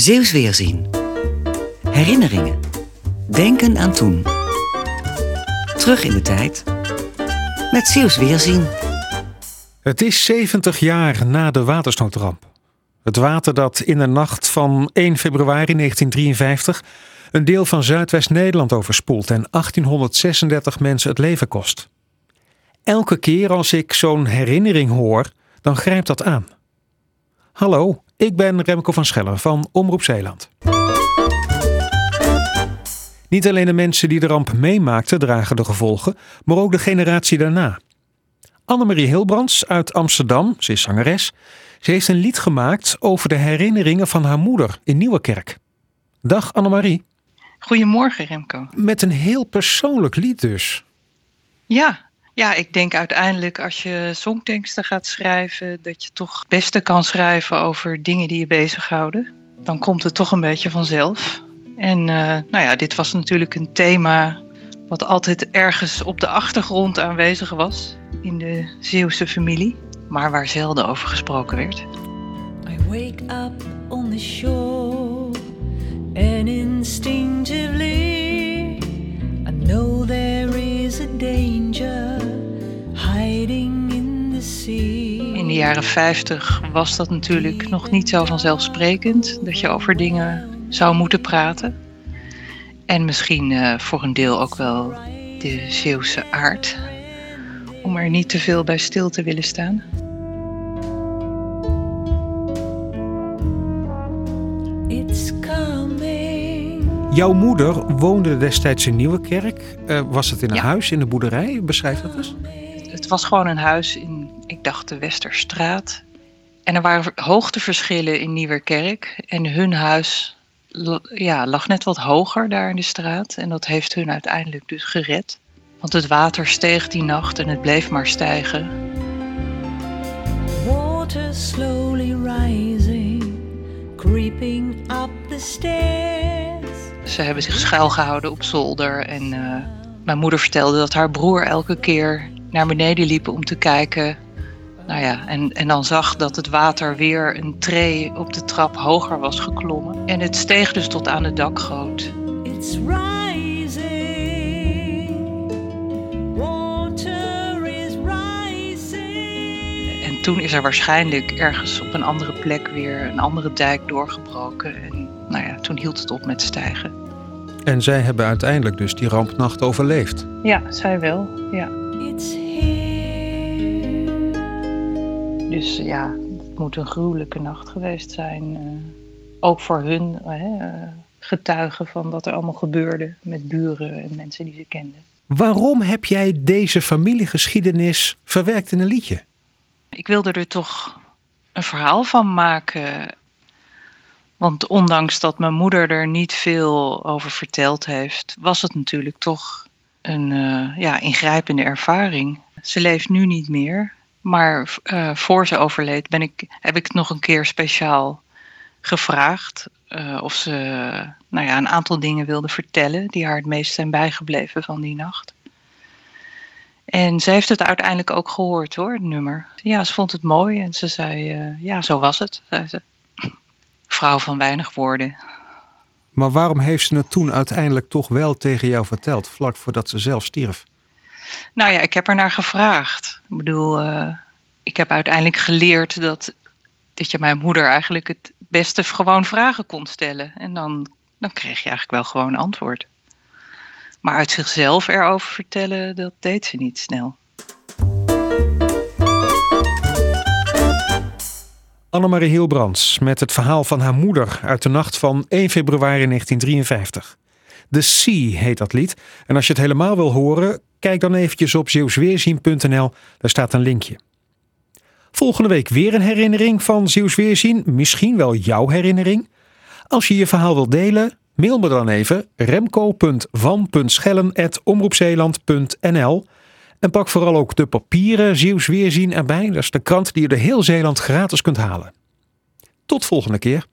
Zeeuws Weerzien. Herinneringen. Denken aan toen. Terug in de tijd. Met Zeeuws Weerzien. Het is 70 jaar na de watersnoodramp. Het water dat in de nacht van 1 februari 1953 een deel van Zuidwest-Nederland overspoelt en 1836 mensen het leven kost. Elke keer als ik zo'n herinnering hoor, dan grijpt dat aan. Hallo, ik ben Remco van Schellen van Omroep Zeeland. Niet alleen de mensen die de ramp meemaakten dragen de gevolgen, maar ook de generatie daarna. Annemarie Hilbrands uit Amsterdam, ze is zangeres, ze heeft een lied gemaakt over de herinneringen van haar moeder in Nieuwekerk. Dag Annemarie. Goedemorgen Remco. Met een heel persoonlijk lied dus. Ja, ja, ik denk uiteindelijk als je songteksten gaat schrijven, dat je toch het beste kan schrijven over dingen die je bezighouden. Dan komt het toch een beetje vanzelf. En uh, nou ja, dit was natuurlijk een thema wat altijd ergens op de achtergrond aanwezig was in de Zeeuwse familie, maar waar zelden over gesproken werd. I wake up on the shore and instinctively I know there in de jaren 50 was dat natuurlijk nog niet zo vanzelfsprekend dat je over dingen zou moeten praten. En misschien uh, voor een deel ook wel de Zeeuwse aard. Om er niet te veel bij stil te willen staan. Jouw moeder woonde destijds in Nieuwekerk. Uh, was het in een Ja. huis in de boerderij? Beschrijf dat eens. Het was gewoon een huis in, ik dacht, de Westerstraat. En er waren hoogteverschillen in Nieuwerkerk. En hun huis ja, lag net wat hoger daar in de straat. En dat heeft hun uiteindelijk dus gered. Want het water steeg die nacht en het bleef maar stijgen. Water slowly rising, creeping up the stairs. Ze hebben zich schuilgehouden op zolder. En eh, mijn moeder vertelde dat haar broer elke keer naar beneden liep om te kijken. Nou ja, en, en dan zag dat het water weer een tree op de trap hoger was geklommen. En het steeg dus tot aan het dakgoot. It's rising. Water is rising. En toen is er waarschijnlijk ergens op een andere plek weer een andere dijk doorgebroken. En nou ja, toen hield het op met stijgen. En zij hebben uiteindelijk dus die rampnacht overleefd. Ja, zij wel. Ja. It's here. Dus ja, het moet een gruwelijke nacht geweest zijn. eh, ook voor hun hè, eh, getuigen van wat er allemaal gebeurde met buren en mensen die ze kenden. Waarom heb jij deze familiegeschiedenis verwerkt in een liedje? Ik wilde er toch een verhaal van maken. Want ondanks dat mijn moeder er niet veel over verteld heeft, was het natuurlijk toch een eh, ja, ingrijpende ervaring. Ze leeft nu niet meer, maar eh, voor ze overleed ben ik, heb ik het nog een keer speciaal gevraagd eh, of ze nou ja, een aantal dingen wilde vertellen die haar het meest zijn bijgebleven van die nacht. En ze heeft het uiteindelijk ook gehoord hoor, het nummer. Ja, ze vond het mooi en ze zei, ja, zo was het, ze. Vrouw van weinig woorden. Maar waarom heeft ze het toen uiteindelijk toch wel tegen jou verteld, vlak voordat ze zelf stierf? Nou ja, ik heb er naar gevraagd. Ik bedoel, eh, ik heb uiteindelijk geleerd dat, dat je mijn moeder eigenlijk het beste gewoon vragen kon stellen. En dan, dan kreeg je eigenlijk wel gewoon antwoord. Maar uit zichzelf erover vertellen, dat deed ze niet snel. Annemarie Hilbrands met het verhaal van haar moeder uit de nacht van 1 februari 1953. The Sea heet dat lied. En als je het helemaal wil horen, kijk dan eventjes op zeeuwsweerzien.nl. Daar staat een linkje. Volgende week weer een herinnering van Zeeuws Weerzien. Misschien wel jouw herinnering. Als je je verhaal wilt delen, mail me dan even remco.van.schellen.omroepzeeland.nl En pak vooral ook de papieren Zeeuws Weerzien erbij. Dat is de krant die je door heel Zeeland gratis kunt halen. Tot volgende keer.